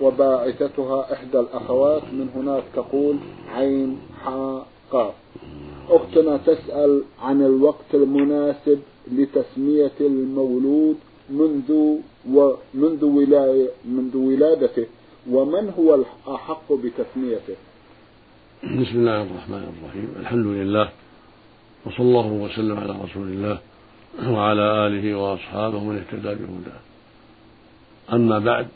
وباعثتها إحدى الأخوات من هناك تقول عين حاء قاف أختنا تسأل عن الوقت المناسب لتسمية المولود منذ ومنذ ولاية منذ ولادته ومن هو الأحق بتسميته؟ بسم الله الرحمن الرحيم. الحمد لله وصلى الله وسلم على رسول الله وعلى آله وأصحابه من اهتدى بهداه. أما بعد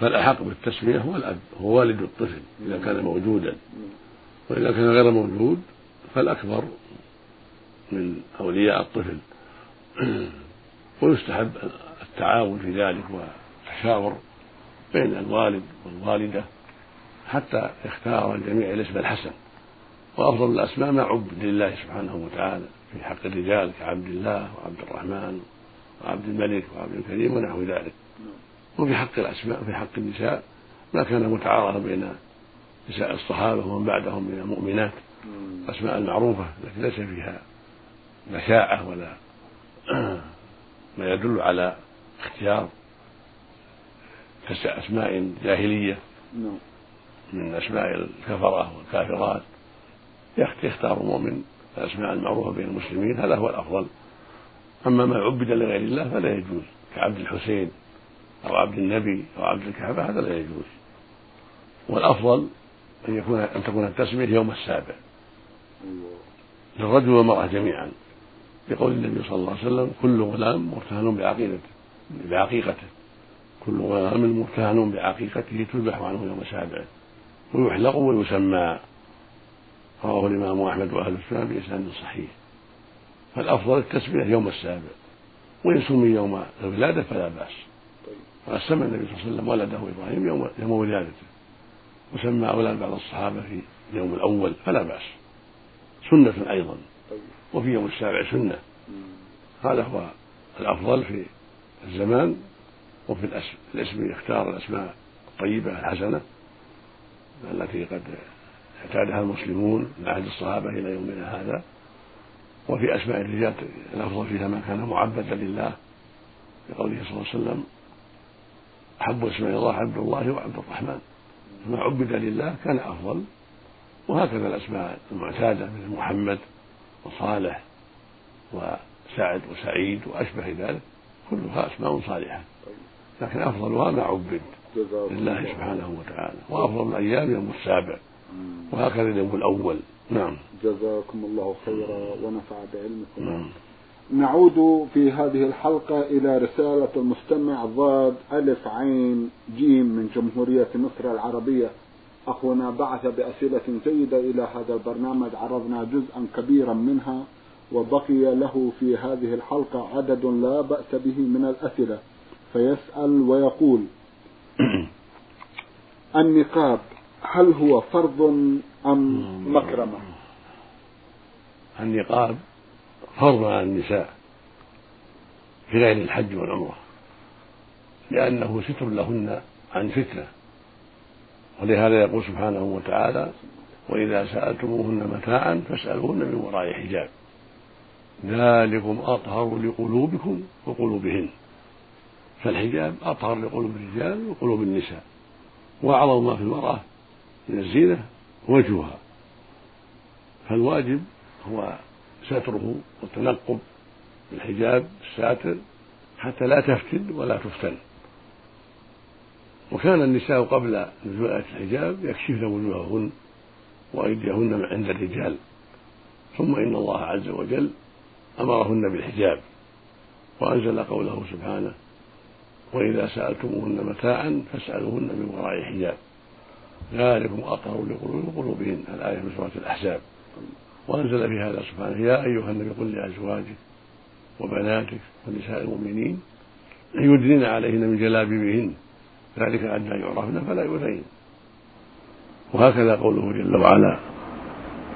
فالأحق بالتسمية هو الأب هو والد الطفل إذا كان موجودا. وإذا كان غير موجود فالأكبر من أولياء الطفل. ويستحب التعاون في ذلك والتشاور بين الوالد والوالدة حتى يختار الجميع الاسم الحسن. وأفضل الأسماء ما عبد لله سبحانه وتعالى في حق الرجال كعبد الله وعبد الرحمن وعبد الملك وعبد الكريم ونحو ذلك. وفي حق الأسماء وفي حق النساء ما كان متعارضا بين نساء الصحابة ومن بعدهم من المؤمنات. الأسماء المعروفة التي ليس فيها مشاعة ولا ما يدل على اختيار أسماء جاهلية نعم. من أسماء الكفرة والكافرات. يختار المؤمن الأسماء المعروفة بين المسلمين هذا هو الأفضل. أما ما عبد لغير الله فلا يجوز كعبد الحسين. أو عبد النبي أو عبد الكعبة هذا لا يجوز. والأفضل أن يكون أن تكون التسمية يوم السابع. للرجل والمرأة جميعا. لقول النبي صلى الله عليه وسلم كل غلام مرتهن بعقيدته بعقيقته. كل غلام مرتهن بعقيقته تذبح عنه يوم سابع ويحلق ويسمى. رواه الإمام أحمد وأهل السنة بإسناد صحيح. فالأفضل التسمية يوم السابع. وإن سمي يوم الولادة فلا بأس. وقد سمى النبي صلى الله عليه وسلم ولده إبراهيم يوم يوم ولادته. وسمى أولاد بعض الصحابة في اليوم الأول فلا بأس. سنة أيضا. وفي يوم السابع سنة. هذا هو الأفضل في الزمان وفي الاسم الاسم يختار الأسماء الطيبة الحسنة التي قد اعتادها المسلمون من عهد الصحابة إلى يومنا هذا. وفي أسماء الرجال الأفضل فيها ما كان معبدا لله لقوله صلى الله عليه وسلم أحب اسماء الله عبد الله وعبد الرحمن. فما عبد لله كان أفضل. وهكذا الأسماء المعتادة مثل محمد وصالح وسعد وسعيد وأشبه ذلك كلها أسماء صالحة. لكن أفضلها ما عبد لله سبحانه وتعالى. وأفضل الأيام يوم السابع. وهكذا اليوم الأول. نعم. جزاكم الله خيرا ونفع بعلمكم. نعم. نعود في هذه الحلقة إلى رسالة المستمع ضاد ألف عين جيم من جمهورية مصر العربية. أخونا بعث بأسئلة جيدة إلى هذا البرنامج عرضنا جزءا كبيرا منها وبقي له في هذه الحلقة عدد لا بأس به من الأسئلة. فيسأل ويقول النقاب هل هو فرض أم مكرمة؟ النقاب فرض على النساء في غير الحج والعمرة لأنه ستر لهن عن فتنة ولهذا يقول سبحانه وتعالى وإذا سألتموهن متاعا فاسألوهن من وراء حجاب. ذلكم أطهر لقلوبكم وقلوبهن. فالحجاب أطهر لقلوب الرجال وقلوب النساء. وأعظم ما في المرأة من الزينة وجهها فالواجب هو ستره والتنقب بالحجاب الساتر حتى لا تفتن ولا تفتن. وكان النساء قبل نزول الحجاب يكشفن وجوههن وأيديهن عند الرجال. ثم إن الله عز وجل أمرهن بالحجاب. وأنزل قوله سبحانه وإذا سألتموهن متاعا فاسألوهن من وراء حجاب ذلكم أطهر لقلوبهن الآية من سورة الأحزاب. وأنزل في هذا سبحانه يا أيها النبي قل لأزواجك وبناتك ونساء المؤمنين يدنين عليهن من جلابيبهن ذلك أدنى يعرفن فلا يؤذين. وهكذا قوله جل وعلا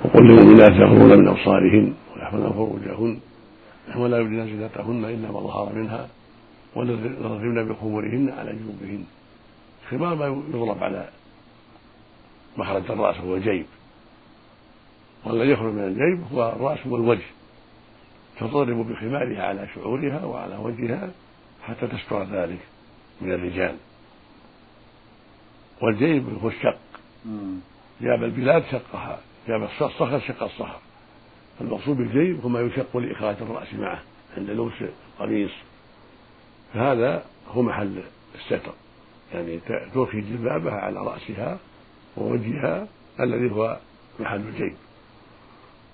وقل للمؤمنات يغضضن من أبصارهن ويحفظن فروجهن ولا يبدين زينتهن إلا ما ظهر منها وليضربن بخمورهن على جنوبهن خمار ما يضرب على مخرج الرأس هو الجيب والذي يخرج من الجيب هو الرأس والوجه تضرب بخمارها على شعورها وعلى وجهها حتى تستر ذلك من الرجال. والجيب هو الشق. جاب البلاد شقها جاب الصخر شق الصخر. المقصود بالجيب هو ما يشق لإخراج الرأس معه عند لبس القميص فهذا هو محل الستر. يعني ترخي جلبابها على رأسها ووجهها الذي هو محل الجيب.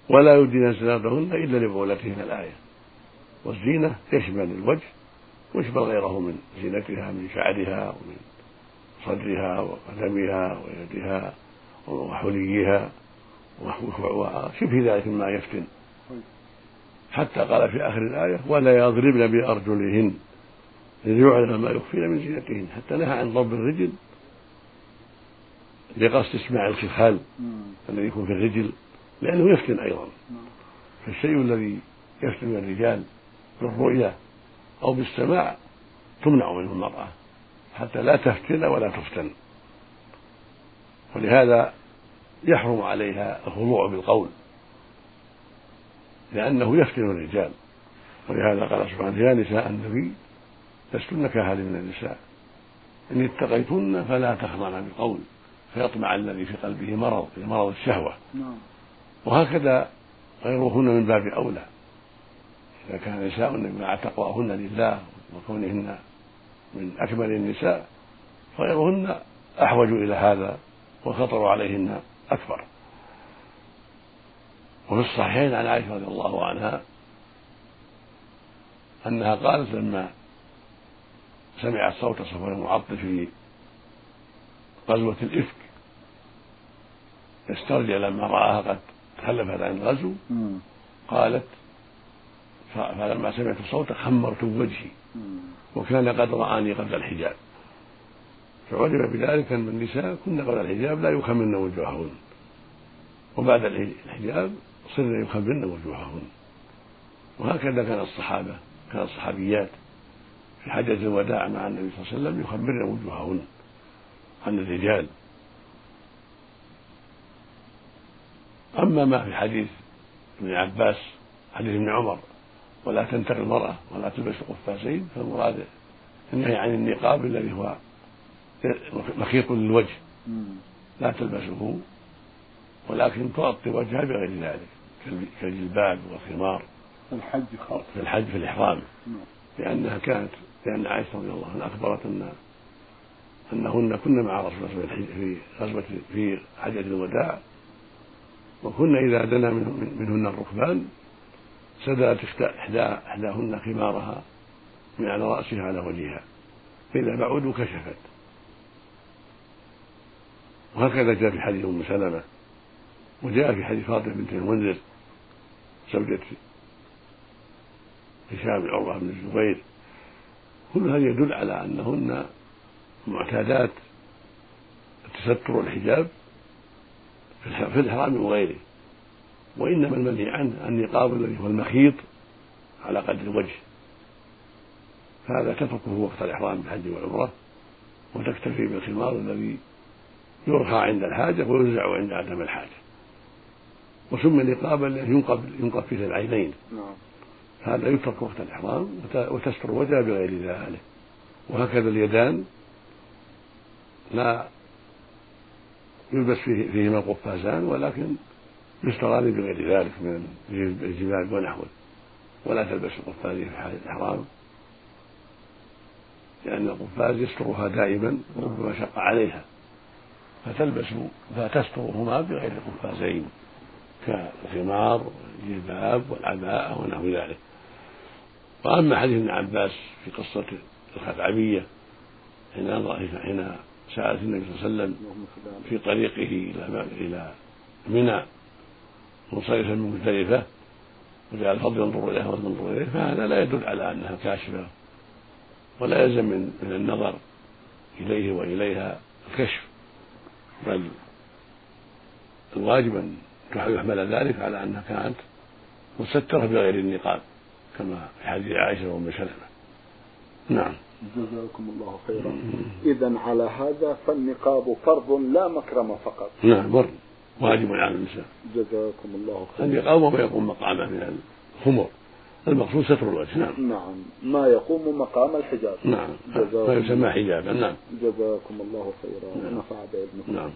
ولا يبدين زينتهن إلا لبعولتهن الآية. والزينة تشمل الوجه؟ ويشمل غيره من زينتها من شعرها ومن صدرها وقدمها ويدها وحليها وشبه ذلك مما يفتن. حتى قال في آخر الآية ولا يضربن بأرجلهن ليعلم ما يخفين من زينتهن. حتى نهى عن ضرب الرجل لقصد إسماع الخلخال الذي يكون في الرجل. لأنه يفتن أيضا. فالشيء الذي يفتن الرجال بالرؤيا أو بالسماع تمنع منه المرأة حتى لا تفتن ولا تفتن. ولهذا يحرم عليها الخضوع بالقول لأنه يفتن الرجال. ولهذا قال سبحانه يا نساء النبي لستن كأحد من النساء. إن اتقيتن فلا تخضعن بالقول فيطمع الذي في قلبه مرض مرض الشهوة. نعم. وهكذا غيرهن من باب أولى. إذا كان نساء مع تقواهن لله وكونهن من أكمل النساء فغيرهن أحوج إلى هذا والخطر عليهن أكبر. وفي الصحيحين عن عائشة رضي الله عنها أنها قالت لما سمعت صوت صفوان المعطل في غزوة الإفك يسترجع لما رآها قد تخلفت عن الغزو قالت فلما سمعت الصوت خمرت وجهي وكان قد رآني قبل الحجاب. فعلم بذلك أن النساء كن قبل الحجاب لا يخمرن وجوههن. وبعد الحجاب صرن يخمرن وجوههن. وهكذا كان الصحابة كان الصحابيات في حجة الوداع مع النبي صلى الله عليه وسلم يخمرن وجوههن عن الرجال. أما ما في حديث ابن عباس حديث ابن عمر ولا تنتقي المرأة ولا تلبس قفازين فالمراد النهي عن النقاب الذي هو مخيط للوجه. لا تلبسه ولكن تغطي وجهها بغير ذلك كالجلباب والخمار. في الحج خاصة في الحج في الإحرام. لأنها كانت لأن عائشة رضي الله عنها أخبرت أن أنهن كن مع رسول الله في غزوة في حجة الوداع وكن إذا دنا منهن الركبان سدلت إحداهن خمارها من على رأسها على وجهها فإذا بعدوا كشفت. وهكذا جاء في حديث أم سلمة وجاء في حديث فاطمة بنت المنذر زوجة هشام عروة بن الزبير. كل هذا يدل على أنهن معتادات التستر والحجاب في الإحرام وغيره وإنما المنهي عنه النقاب الذي هو المخيط على قدر الوجه. فهذا تتركه وقت الإحرام بالحج والعمرة وتكتفي بالخمار الذي يرخى عند الحاجة وينزع عند عدم الحاجة. وسمي نقابا لأنه ينقب ينقب فيه العينين. نعم. هذا يترك وقت الإحرام وتستر وجهه بغير ذلك. وهكذا اليدان لا يلبس فيه فيهما القفازان ولكن يستران بغير ذلك من الجبال ونحوه. ولا تلبس القفازين في حال الإحرام. لأن القفاز يسترها دائما وربما شق عليها. فتلبس فتسترهما بغير قفازين كالخمار والجلباب والعباءة ونحو ذلك. وأما حديث ابن عباس في قصة الخثعبية حين حين سألت النبي صلى الله عليه وسلم في طريقه إلى إلى منى منصرفا من مزدلفة وجعل الفضل ينظر إليها وتنظر إليه فهذا لا يدل على أنها كاشفة ولا يلزم من النظر إليه وإليها الكشف بل الواجب أن يحمل ذلك على أنها كانت مسترة بغير النقاب كما في حديث عائشة وأم سلمة. نعم. جزاكم الله خيرا. إذا على هذا فالنقاب فرض لا مكرم فقط. نعم فرض. واجب على النساء جزاكم الله خيرا. النقاب وما يقوم مقامه من الخمر. المقصود ستر الوجه. نعم. نعم. ما يقوم مقام الحجاب نعم. فيسمى حجابا. نعم. جزاكم الله خيرا. نعم. ونفع بابنكم نعم.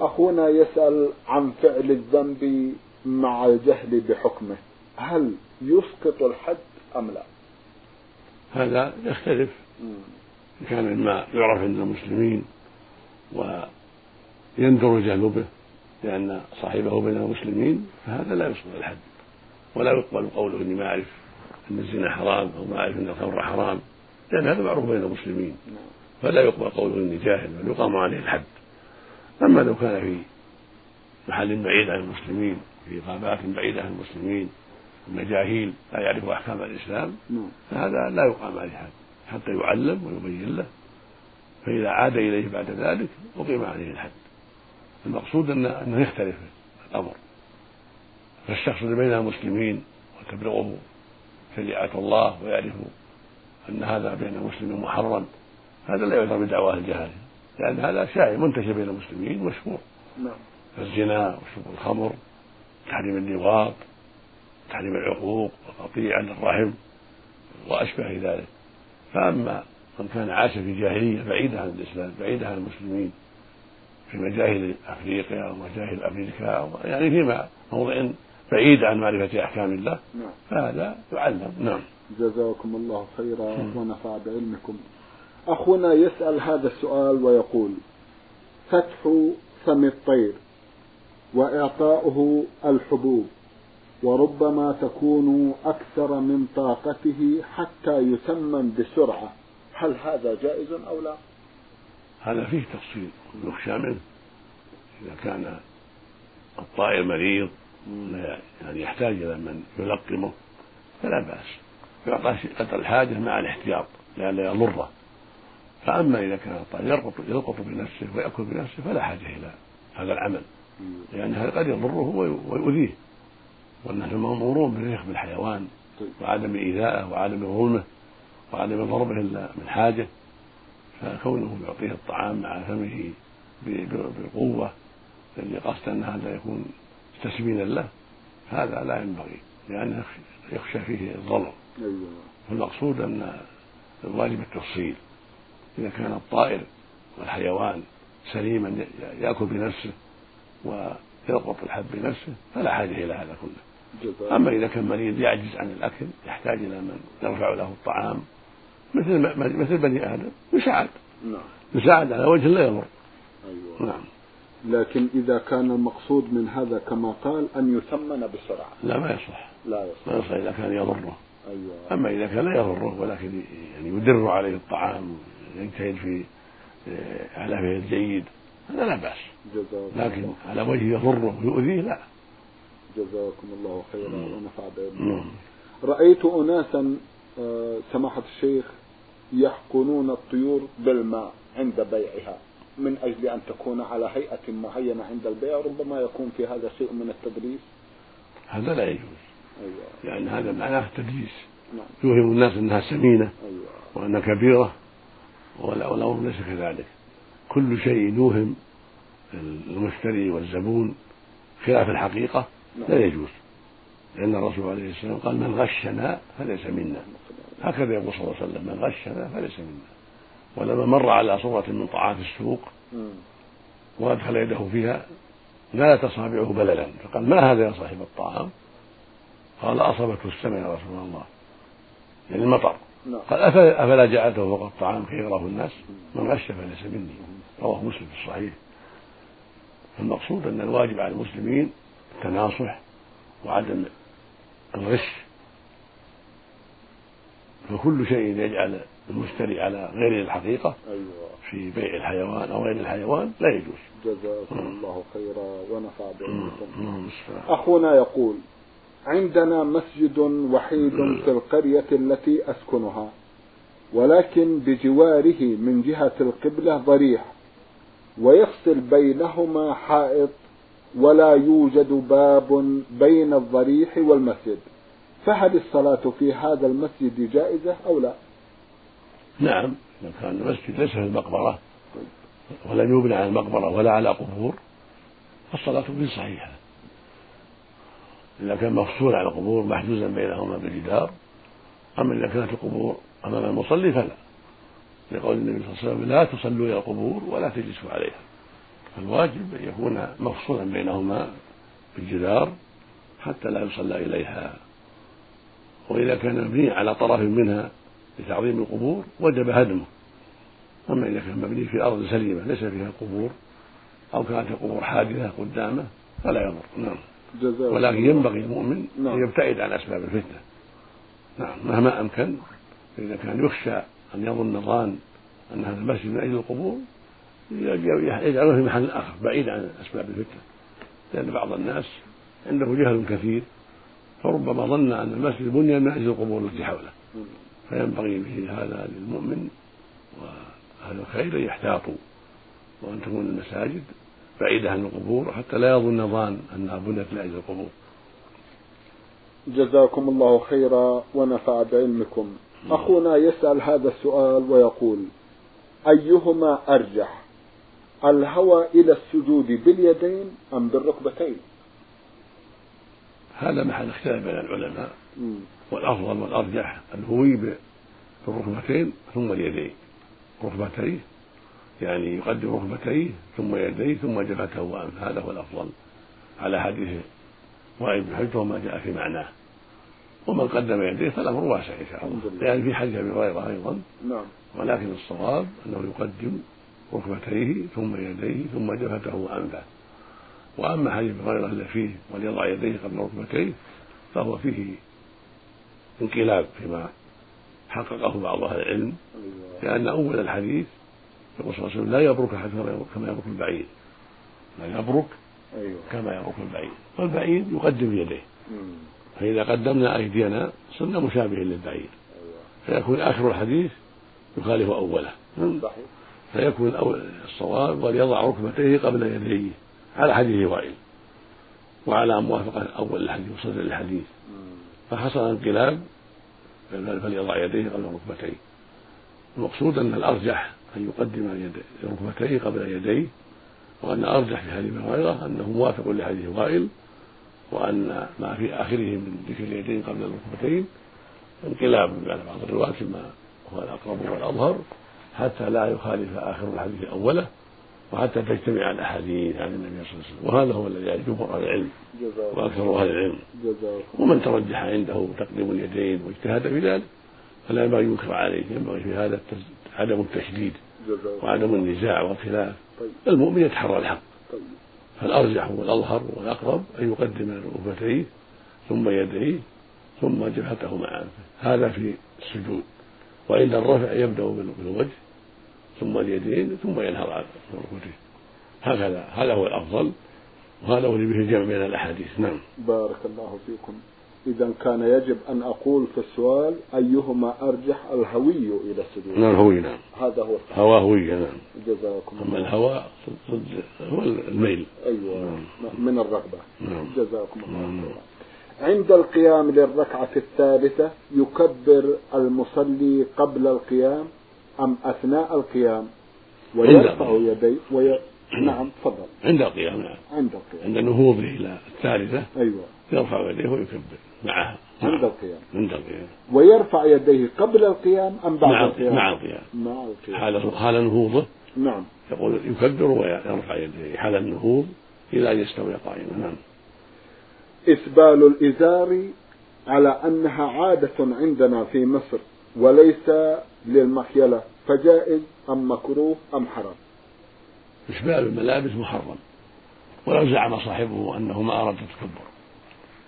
أخونا يسأل عن فعل الذنب مع الجهل بحكمه. هل يسقط الحد أم لا؟ هذا يختلف. كان مما يعرف عند المسلمين ويندر الجهل به لأن صاحبه بين المسلمين فهذا لا يسقط الحد ولا يقبل قوله إني ما أعرف أن الزنا حرام أو ما أعرف أن الخمر حرام لأن هذا معروف بين المسلمين. فلا يقبل قوله إني جاهل بل يقام عليه الحد أما لو كان في محل بعيد عن المسلمين في غابات بعيدة عن المسلمين مجاهيل لا يعرف أحكام الإسلام. فهذا لا يقام عليه حد حتى يعلم ويبين له. فإذا عاد إليه بعد ذلك أقيم عليه الحد. المقصود أنه, أنه يختلف الأمر. فالشخص اللي بين المسلمين وتبلغه شريعة الله ويعرف أن هذا بين المسلمين محرم هذا لا يعذر بدعواه الجهالة لأن هذا شائع منتشر بين المسلمين مشهور. نعم. الزنا وشرب الخمر تحريم اللواط تحريم العقوق وقطيعة الرحم وأشبه ذلك. فأما من كان عاش في جاهلية بعيدة عن الإسلام بعيدة عن المسلمين في مجاهل أفريقيا أو مجاهل أمريكا أو يعني في موضع بعيد عن معرفة أحكام الله نعم. فهذا يعلم. نعم. جزاكم الله خيرا ونفع بعلمكم. أخونا يسأل هذا السؤال ويقول فتح فم الطير وإعطاؤه الحبوب. وربما تكون أكثر من طاقته حتى يتمم بسرعة. هل هذا جائز أو لا؟ هذا فيه تفصيل يخشى منه. إذا كان الطائر مريض يعني يحتاج إلى من يلقمه فلا بأس. يعطى قدر الحاجة مع الاحتياط لئلا يضره. فأما إذا كان الطائر يلقط يلقط بنفسه ويأكل بنفسه فلا حاجة إلى هذا العمل. لأن هذا قد يضره ويؤذيه. والناس مأمورون بالرفق بالحيوان وعدم إيذائه وعدم ظلمه وعدم ضربه إلا من حاجة فكونه يعطيه الطعام مع فمه بقوة الذي قصد أن هذا يكون تسمينا له هذا لا ينبغي لأنه يخشى فيه الضرر أيوة. فالمقصود أن الواجب التفصيل. إذا كان الطائر والحيوان سليما يأكل بنفسه ويلقط الحب بنفسه فلا حاجة إلى هذا كله. أما إذا كان مريض يعجز عن الأكل يحتاج إلى من يرفع له الطعام. مثل مثل بني آدم يساعد. نعم. يساعد على وجه لا يضر. أيوة. نعم. لكن إذا كان المقصود من هذا كما قال أن يثمن بسرعة. لا ما يصح. لا يصح. ما يصح إذا كان يضره. أيوة. أما إذا كان لا يضره ولكن يعني يدر عليه الطعام يجتهد في علفه الجيد. هذا لا بأس. لكن على وجه يضره ويؤذيه لا. جزاكم الله خيرا ونفع بكم رأيت أناسا آه، سماحة الشيخ يحقنون الطيور بالماء عند بيعها من أجل أن تكون على هيئة معينة عند البيع ربما يكون في هذا شيء من التدريس. هذا لا يجوز. أيوة. لأن هذا معناه التدريس نعم. يوهم الناس أنها سمينة أيوة. وأنها كبيرة والأمر ليس كذلك. كل شيء يوهم المشتري والزبون خلاف الحقيقة لا نعم. يجوز. لأن الرسول عليه السلام قال من غشنا فليس منا. هكذا يقول صلى الله عليه وسلم من غشنا فليس منا. ولما مر على صورة من طعام السوق وأدخل يده فيها نالت أصابعه بللا فقال ما هذا يا صاحب الطعام؟ قال أصابته السماء يا رسول الله. يعني المطر. نعم. قال أفلا جعلته فوق الطعام كي يراه الناس؟ من غش فليس مني. رواه مسلم في الصحيح. المقصود أن الواجب على المسلمين التناصح وعدم الغش. فكل شيء يجعل المشتري على غير الحقيقة أيوة. في بيع الحيوان أو غير الحيوان لا يجوز. جزاكم الله خيرا ونفع بعلمكم أخونا يقول عندنا مسجد وحيد في القرية التي أسكنها ولكن بجواره من جهة القبلة ضريح. ويفصل بينهما حائط ولا يوجد باب بين الضريح والمسجد. فهل الصلاة في هذا المسجد جائزة أو لا؟ نعم إذا كان المسجد ليس في المقبرة ولم يبنى على المقبرة ولا على قبور فالصلاة فيه صحيحة. إذا كان مفصول على القبور محجوزا بينهما بجدار أما إذا كانت القبور أمام المصلي فلا. لقول النبي صلى الله عليه وسلم لا تصلوا إلى القبور ولا تجلسوا عليها. فالواجب أن يكون مفصولا بينهما بالجدار حتى لا يصلى إليها. وإذا كان مبني على طرف منها لتعظيم القبور وجب هدمه. أما إذا كان مبني في أرض سليمة ليس فيها قبور أو كانت القبور حادثة قدامه فلا يضر. نعم. ولكن ينبغي المؤمن نعم. يبتعد عن أسباب الفتنة. نعم. مهما أمكن فإذا كان يخشى أن يظن ظان أن هذا المسجد من أجل القبور يجعله في محل آخر بعيد عن أسباب الفتنة. لأن بعض الناس عنده جهل كثير فربما ظن أن المسجد بني من أجل القبور التي حوله. فينبغي به هذا للمؤمن وأهل الخير أن يحتاطوا وأن تكون المساجد بعيدة عن القبور حتى لا يظن ظان أنها بنيت لأجل القبور. جزاكم الله خيرا ونفع بعلمكم. أخونا يسأل هذا السؤال ويقول أيهما أرجح الهوى إلى السجود باليدين أم بالركبتين؟ هذا محل اختلاف بين العلماء. والأفضل والأرجح الهوي بالركبتين ثم اليدين ركبتيه يعني يقدم ركبتيه ثم يديه ثم جبهته وأنفه هذا هو الأفضل على حديث وائل بن حجر وما جاء في معناه. ومن قدم يديه فالأمر واسع إن شاء الله. يعني في حديث أبي هريرة أيضا نعم. ولكن الصواب أنه يقدم ركبتيه ثم يديه ثم جبهته وأنفه. وأما حديث أبي هريرة الذي فيه وليضع يديه قبل ركبتيه فهو فيه انقلاب فيما حققه بعض أهل العلم أيوة. لأن أول الحديث يقول صلى الله عليه وسلم لا يبرك كما يبرك البعير. لا يبرك أيوة. كما يبرك البعير. والبعير يقدم يديه. فإذا قدمنا أيدينا صرنا مشابهين للبعير. فيكون آخر الحديث يخالف أوله. فيكون الصواب وليضع ركبتيه قبل يديه على حديث وائل. وعلى موافقة أول الحديث وصدر الحديث. فحصل انقلاب فليضع يديه قبل ركبتيه. المقصود أن الأرجح أن يقدم ركبتيه قبل يديه وأن أرجح في حديث هريرة أنه موافق لحديث وائل. وأن ما في آخره من ذكر اليدين قبل الركبتين انقلاب على بعض الرواة كما هو الأقرب والأظهر حتى لا يخالف آخر الحديث أوله وحتى تجتمع الأحاديث عن النبي صلى الله عليه وسلم وهذا هو الذي يعني جمهور أهل العلم وأكثر أهل العلم ومن ترجح عنده تقديم اليدين واجتهد في ذلك فلا ينبغي ينكر عليه ينبغي في هذا عدم التشديد وعدم النزاع والخلاف طيب. المؤمن يتحرى الحق طيب. فالأرجح والأظهر والأقرب أن يقدم ركبتيه ثم يديه ثم جبهته مع أنفه هذا في السجود. وعند الرفع يبدأ بالوجه ثم اليدين ثم ينهض على ركبتيه هكذا. هذا هو الأفضل. وهذا هو اللي به الجمع بين الأحاديث. نعم. بارك الله فيكم. إذا كان يجب أن أقول في السؤال أيهما أرجح الهوي إلى السجود نعم الهوي نعم. هذا هو الصحيح هوى هوي نعم. جزاكم أما الهوى هو الميل. أيوة نعم. من الرغبة. نعم. جزاكم الله نعم. عند القيام للركعة الثالثة يكبر المصلي قبل القيام أم أثناء القيام؟ ويرفع يديه وي... نعم تفضل. عند القيام نعم. عند القيام. عند نهوضه إلى الثالثة أيوة. يرفع يديه ويكبر. معها عند القيام؟ عند القيام. ويرفع يديه قبل القيام أم بعد مع القيام؟ مع القيام. مع القيام. حال حال نهوضه نعم. يقول يكبر ويرفع يديه. حال النهوض إلى أن يستوي قائما. نعم. إسبال الإزار على أنها عادة عندنا في مصر وليس للمخيلة. فجائز أم مكروه أم حرام؟ إسبال الملابس محرم. ولو زعم صاحبه أنه ما أراد التكبر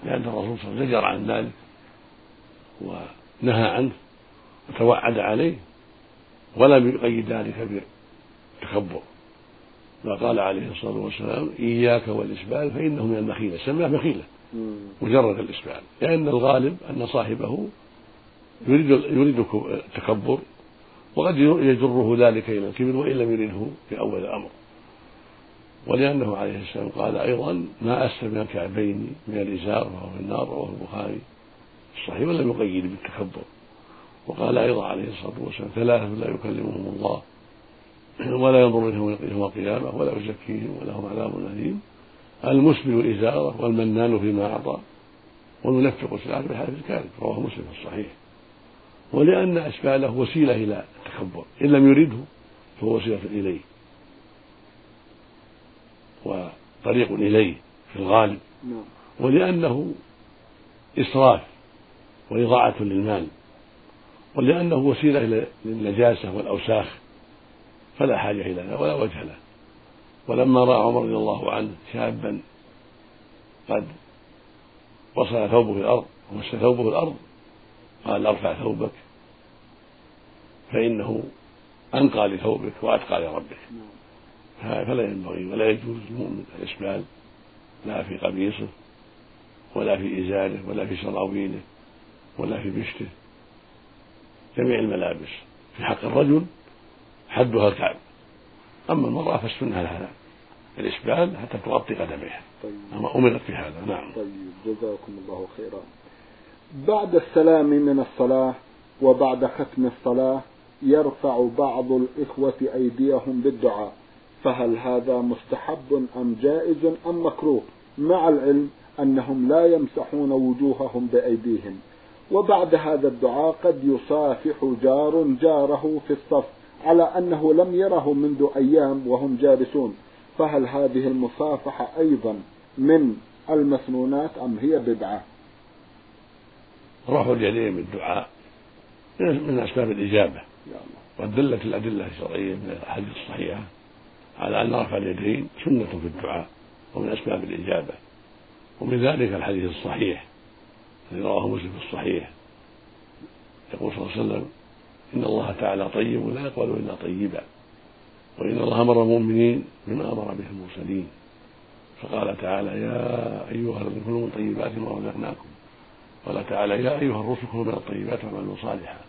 لأن الرسول صلى الله عليه وسلم زجر عن ذلك ونهى عنه وتوعد عليه ولم يقيد ذلك بالتكبر قال عليه الصلاة والسلام إياك والإسبال فإنه من المخيلة. سماه مخيلة مجرد الإسبال لأن الغالب أن صاحبه يريد يريد التكبر وقد يجره ذلك إلى الكبر وإن لم يرده في أول الأمر. ولأنه عليه السلام قال أيضا ما أسفل من الكعبين من الإزار وهو في النار رواه البخاري. الصحيح ولم يقيد بالتكبر؟ وقال أيضا عليه الصلاة والسلام ثلاثة لا يكلمهم الله ولا ينظر إليهم يوم القيامة ولا يزكيهم ولهم عذاب أليم. المسبل إزاره والمنان فيما أعطى والمنفق سلعته بحالة الكاذب رواه مسلم في الصحيح. ولأن أسباله وسيلة إلى التكبر إن لم يرده فهو وسيلة إليه. وطريق إليه في الغالب نعم. ولأنه إسراف وإضاعة للمال ولأنه وسيلة للنجاسة والأوساخ فلا حاجة إلى ذلك ولا وجه له. ولما رأى عمر رضي الله عنه شابا قد وصل ثوبه في الأرض ومس ثوبه في الأرض قال أرفع ثوبك فإنه أنقى لثوبك وأتقى لربك. فلا ينبغي ولا يجوز للمؤمن الإسبال لا في قميصه ولا في إزاره ولا في سراويله ولا في بشته جميع الملابس في حق الرجل حدها الكعب أما المرأة فالسنة لها الإسبال حتى تغطي قدميها. طيب. أما أمرت بهذا نعم. طيب جزاكم الله خيرا. بعد السلام من الصلاة وبعد ختم الصلاة يرفع بعض الإخوة أيديهم بالدعاء. فهل هذا مستحب أم جائز أم مكروه؟ مع العلم أنهم لا يمسحون وجوههم بأيديهم. وبعد هذا الدعاء قد يصافح جار جاره في الصف على أنه لم يره منذ أيام وهم جالسون. فهل هذه المصافحة أيضا من المسنونات أم هي بدعة؟ رفع اليدين بالدعاء من أسباب الإجابة. دلت الأدلة الشرعية من الأحاديث الصحيحة. على أن رفع اليدين سنة في الدعاء ومن أسباب الإجابة. ومن ذلك الحديث الصحيح الذي رواه مسلم في الصحيح. يقول صلى الله عليه وسلم إن الله تعالى طيب لا يقبل إلا طيبا وإن الله أمر المؤمنين بما أمر به المرسلين. فقال تعالى يا أيها الذين كلوا من طيبات ما رزقناكم. قال تعالى يا أيها الرسل كلوا من الطيبات وأعملوا صالحا.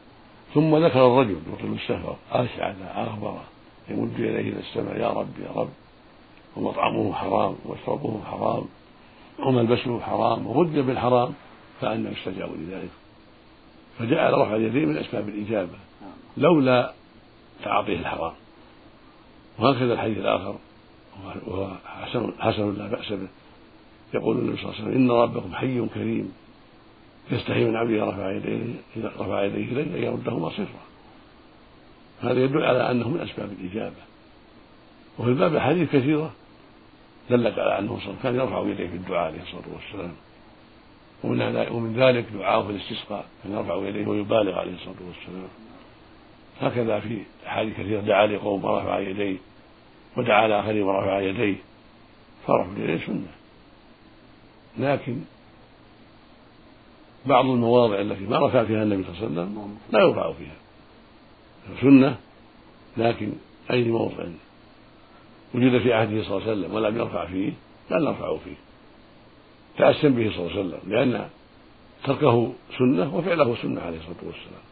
ثم ذكر الرجل يطيل السفر أشعث أغبر يمد يديه إلى السماء يا رب يا رب. ومطعمه حرام ومشربه حرام وملبسه حرام وغذي بالحرام فأنا يستجاب لذلك. فجعل رفع اليدين من أسباب الإجابة. لولا تعاطيه الحرام. وهكذا الحديث الآخر وهو حسن حسن لا بأس به. يقول النبي صلى الله عليه وسلم إن ربكم حي كريم. يستحي من عبده رفع يديه رفع يديه إليه أن يردهما صفرا هذا يدل على أنه من أسباب الإجابة. وفي الباب أحاديث كثيرة دلت على أنه صلى كان يرفع يديه في الدعاء عليه الصلاة والسلام. ومن ذلك دعاءه في الاستسقاء كان يرفع يديه ويبالغ عليه الصلاة والسلام. هكذا في أحاديث كثيرة دعا لقوم ورفع يديه ودعا لآخرين ورفع يديه. فرفع اليدين سنة. لكن بعض المواضع التي ما رفع فيها النبي صلى الله عليه وسلم لا يرفع فيها. سنة لكن أي موضع؟ وجد في عهده صلى الله عليه وسلم ولم يرفع فيه لا نرفع فيه. تأسم به صلى الله عليه وسلم لأن تركه سنة وفعله سنة عليه الصلاة والسلام.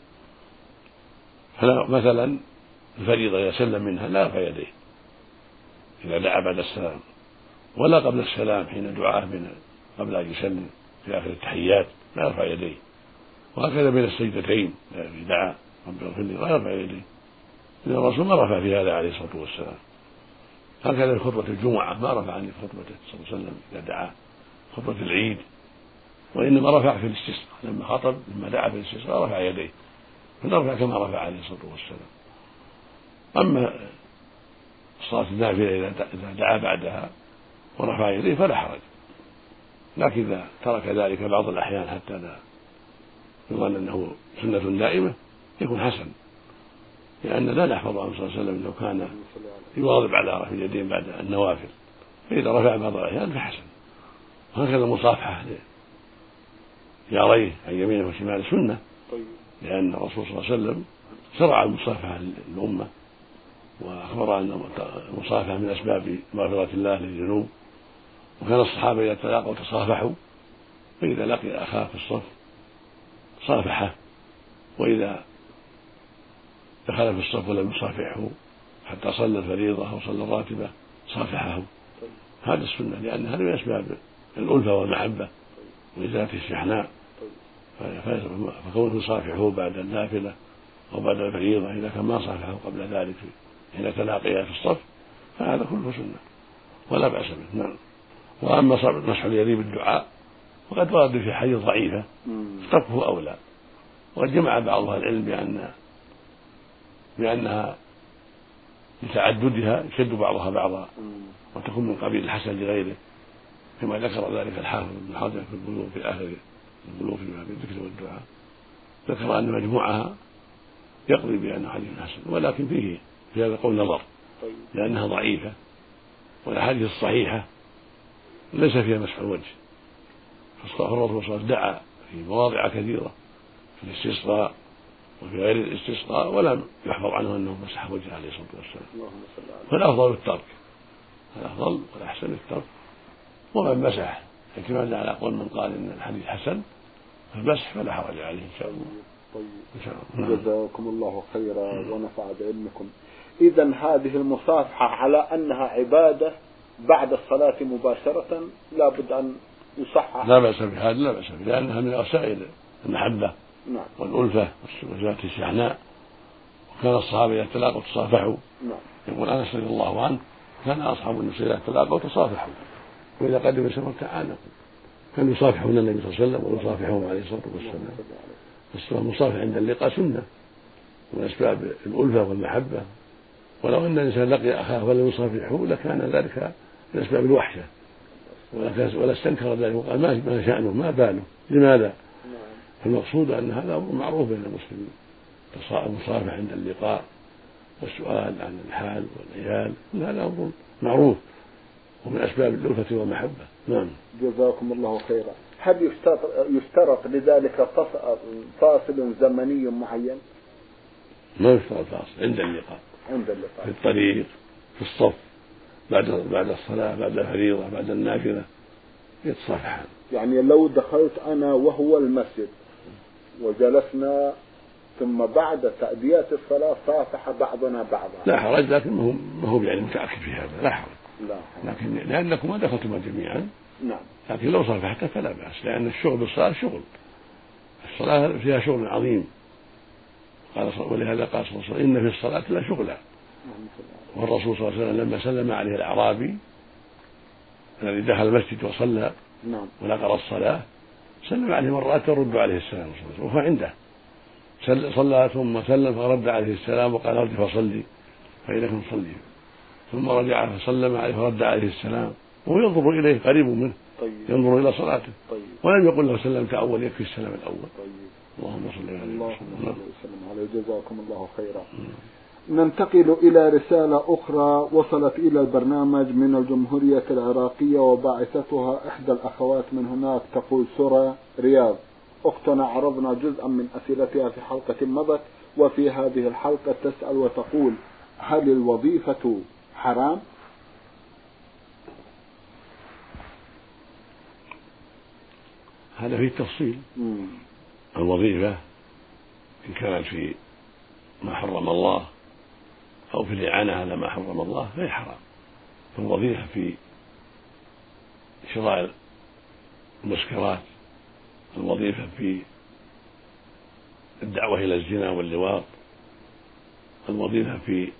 فلا مثلا الفريضة إذا سلم منها لا يرفع يديه. إذا دعا بعد السلام. ولا قبل السلام حين دعاه من قبل أن يسلم في آخر التحيات لا يرفع يديه. وهكذا بين السجدتين إذا دعا. رب اغفر لي لا يرفع يديه لأن الرسول ما رفع في هذا عليه الصلاة والسلام. هكذا في خطبة الجمعة ما رفع عن خطبته صلى الله عليه وسلم إذا دعا خطبة العيد. وإنما رفع في الاستسقاء. لما خطب لما دعا في الاستسقاء رفع يديه. فنرفع كما رفع عليه الصلاة والسلام. أما الصلاة النافلة إذا دعا بعدها ورفع يديه فلا حرج. لكن إذا ترك ذلك بعض الأحيان حتى لا يظن أنه سنة دائمة يكون حسن. لأن لا نحفظ عنه صلى الله عليه وسلم أنه كان يواظب على رفع اليدين بعد النوافل. فإذا رفع بعض الأحيان فحسن. وهكذا المصافحة جاريه عن يمينه وشماله سنة. لأن الرسول صلى الله عليه وسلم شرع المصافحة للأمة وأخبر أن المصافحة من أسباب مغفرة الله للذنوب. وكان الصحابة إذا تلاقوا تصافحوا فإذا لقي أخاه في الصف صافحه. وإذا دخل في الصف ولم يصافحه حتى صلى الفريضة أو صلى الراتبة صافحه. هذا السنة لأن هذا من أسباب الألفة والمحبة وإزالة الشحناء فكونه يصافحه بعد النافلة أو بعد الفريضة إذا كان ما صافحه قبل ذلك حين تلاقيا في الصف فهذا كله سنة. ولا بأس به. نعم. وأما مسح اليدين بالدعاء وقد ورد في حديث ضعيفة تركه أولى. وقد جمع بعض أهل العلم بأن بأنها لتعددها يشد بعضها بعضا وتكون من قبيل الحسن لغيره كما ذكر ذلك الحافظ ابن حجر في البلوغ في آخر البلوغ في باب الذكر والدعاء. ذكر أن مجموعها يقضي بأنه حديث حسن ولكن فيه في هذا القول نظر طيب. لأنها ضعيفة والأحاديث الصحيحة ليس فيها مسح الوجه. فالرسول صلى الله عليه وسلم دعا في مواضع كثيرة في الاستسقاء وفي غير الاستسقاء ولم يحفظ عنه أنه مسح وجهه عليه الصلاة والسلام. فالافضل الترك. الافضل والأحسن الترك. ومن مسح اعتمادا على قول من قال إن الحديث حسن فالمسح فلا حرج عليه إن شاء الله. طيب. إن شاء الله. نعم. جزاكم الله خيرا ونفع بعلمكم. اذا هذه المصافحة على أنها عبادة بعد الصلاة مباشرة لابد أن يصحح. لا بأس بهذا لا بأس به لأنها من وسائل المحبة. نعم. والألفة وزات الشحناء وكان الصحابة إذا تلاقوا تصافحوا. نعم. يقول أنس رضي الله عنه كان أصحاب النبي إذا تلاقوا تصافحوا. وإذا قدم السفر تعانقوا كانوا يصافحون النبي صلى الله عليه وسلم ويصافحهم عليه الصلاة والسلام. المصافحة عند اللقاء سنة. من أسباب الألفة والمحبة. ولو أن الإنسان لقي أخاه ولم يصافحه لكان ذلك من أسباب الوحشة. ولا استنكر ذلك. وقال ما شأنه؟ ما باله؟ لماذا؟ فالمقصود أن هذا أمر معروف بين المسلمين. المصافحة عند اللقاء والسؤال عن الحال والعيال كل هذا أمر معروف ومن أسباب الألفة والمحبة. نعم. جزاكم الله خيرا. هل يشترط لذلك فاصل زمني معين؟ ما يشترط فاصل عند اللقاء. عند اللقاء. في الطريق في الصف بعد بعد الصلاة بعد الفريضة بعد النافلة يتصافحان يعني لو دخلت أنا وهو المسجد وجلسنا ثم بعد تأدية الصلاة صافح بعضنا بعضا. لا حرج لكن ما هو ما هو يعني متأكد في هذا. لا حرج. لا حرج. لكن لأنكما دخلتما جميعا. نعم. لكن لو صافحت فلا بأس لأن الشغل بالصلاة شغل. الصلاة فيها شغل عظيم. قال ولهذا قال صلى الله عليه وسلم إن في الصلاة لا شغلا والرسول صلى الله عليه وسلم لما سلم عليه الأعرابي الذي دخل المسجد وصلى نعم. ونقر الصلاة سلم عليه مرات ترد عليه السلام وهو عنده. صلى ثم سلم فرد عليه السلام وقال ارجع فصلي فإنك تصلي ثم رجع فسلم عليه فرد عليه السلام وهو ينظر إليه قريب منه طيب. ينظر إلى صلاته. طيب. ولم يقل له سلمت أول يكفي السلام الأول. طيب. اللهم صل على اللهم صل وسلم عليه جزاكم الله خيرا. ننتقل إلى رسالة أخرى وصلت إلى البرنامج من الجمهورية العراقية وباعثتها إحدى الأخوات من هناك تقول سورة رياض. أختنا عرضنا جزءا من أسئلتها في حلقة مضت وفي هذه الحلقة تسأل وتقول هل الوظيفة حرام؟ هذا فيه تفصيل. الوظيفة إن كانت في ما حرم الله أو في الإعانة على ما حرم الله فهي حرام. فالوظيفة في شراء المسكرات الوظيفة في الدعوة إلى الزنا واللواط الوظيفة في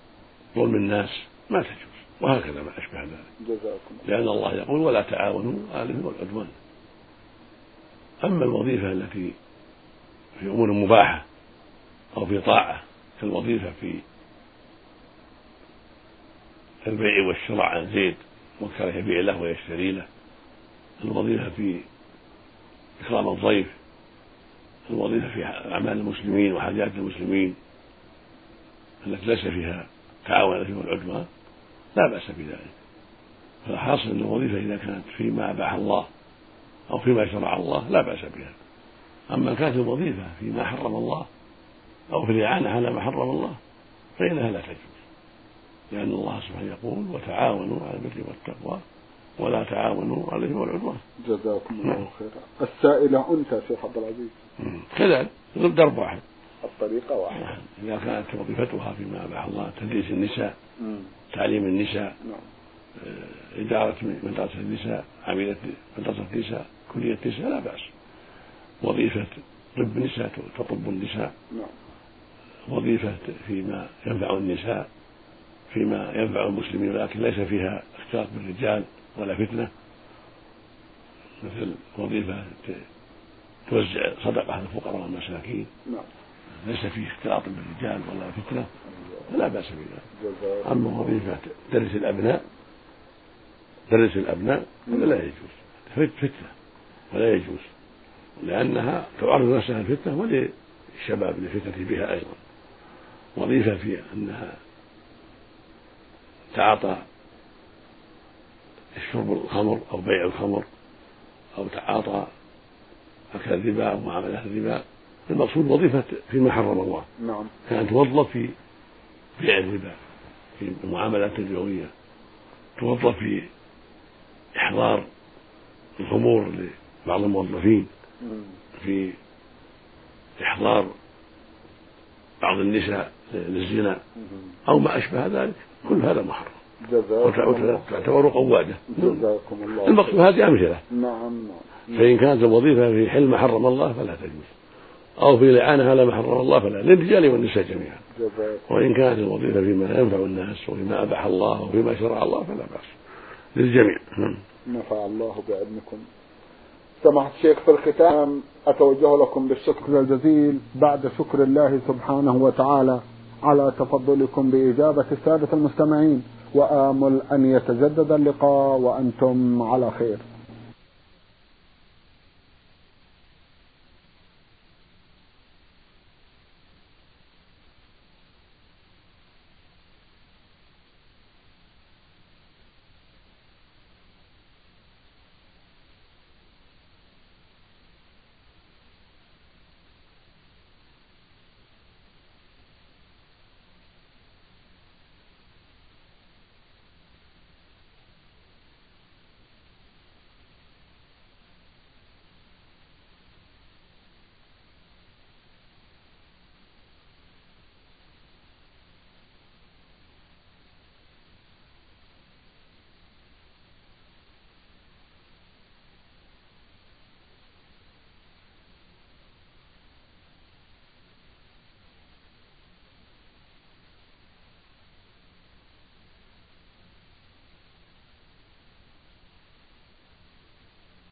ظلم الناس ما تجوز وهكذا ما أشبه ذلك. لأن الله يقول ولا تعاونوا على الإثم والعدوان. أما الوظيفة التي في أمور مباحة أو في طاعة كالوظيفة في البيع والشراء عن زيد وكره يبيع له ويشتري له. الوظيفة في إكرام الضيف الوظيفة في أعمال المسلمين وحاجات المسلمين التي ليس فيها تعاون الإثم والعدوان لا بأس بذلك. فالحاصل أن الوظيفة إذا كانت فيما أباح الله أو فيما شرع الله لا بأس بها. أما كانت الوظيفة فيما حرم الله أو في الإعانة على ما حرم الله فإنها لا تجوز. لأن الله سبحانه يقول وتعاونوا على البر والتقوى ولا تعاونوا على الإثم والعدوان. جزاكم الله نعم. خيرا. السائلة أنت شيخ عبد العزيز. كذلك درب واحد. الطريقة واحدة. نعم. إذا كانت وظيفتها فيما أباح الله تدريس النساء مم. تعليم النساء نعم. آه، إدارة مدرسة النساء عميدة مدرسة النساء كلية النساء لا بأس. وظيفة طب النساء تطب النساء. نعم. وظيفة فيما ينفع النساء فيما ينفع المسلمين ولكن ليس فيها اختلاط بالرجال ولا فتنة. مثل وظيفة توزع صدقة على الفقراء والمساكين. نعم. ليس فيه اختلاط بالرجال ولا فتنة. فلا بأس بذلك. أما وظيفة درس الأبناء درس الأبناء هذا لا يجوز. فتنة ولا يجوز. لأنها تعرض نفسها الفتنة وللشباب للفتنة بها أيضا. وظيفة في أنها تعاطى شرب الخمر أو بيع الخمر أو تعاطى أكل الربا أو معاملة الربا. المقصود وظيفة فيما حرم الله. نعم. كان توظف في بيع الربا في المعاملات الربوية توظف في إحضار الخمور لبعض الموظفين. في إحضار بعض النساء. للزنا أو ما أشبه ذلك كل هذا محرم. وتعتبر قواده جزاكم الله المقصود هذه أمثلة. نعم نعم. فإن كانت الوظيفة في حل ما حرم الله فلا تجوز. أو في الإعانة على ما حرم الله فلا للرجال والنساء جميعا. وإن كانت الوظيفة فيما ينفع الناس وفيما أباح الله وفيما شرع الله فلا بأس. للجميع. نعم. نفع الله بعلمكم. سماحة الشيخ في الختام أتوجه لكم بالشكر الجزيل بعد شكر الله سبحانه وتعالى. على تفضلكم بإجابة السادة المستمعين وآمل أن يتجدد اللقاء وأنتم على خير.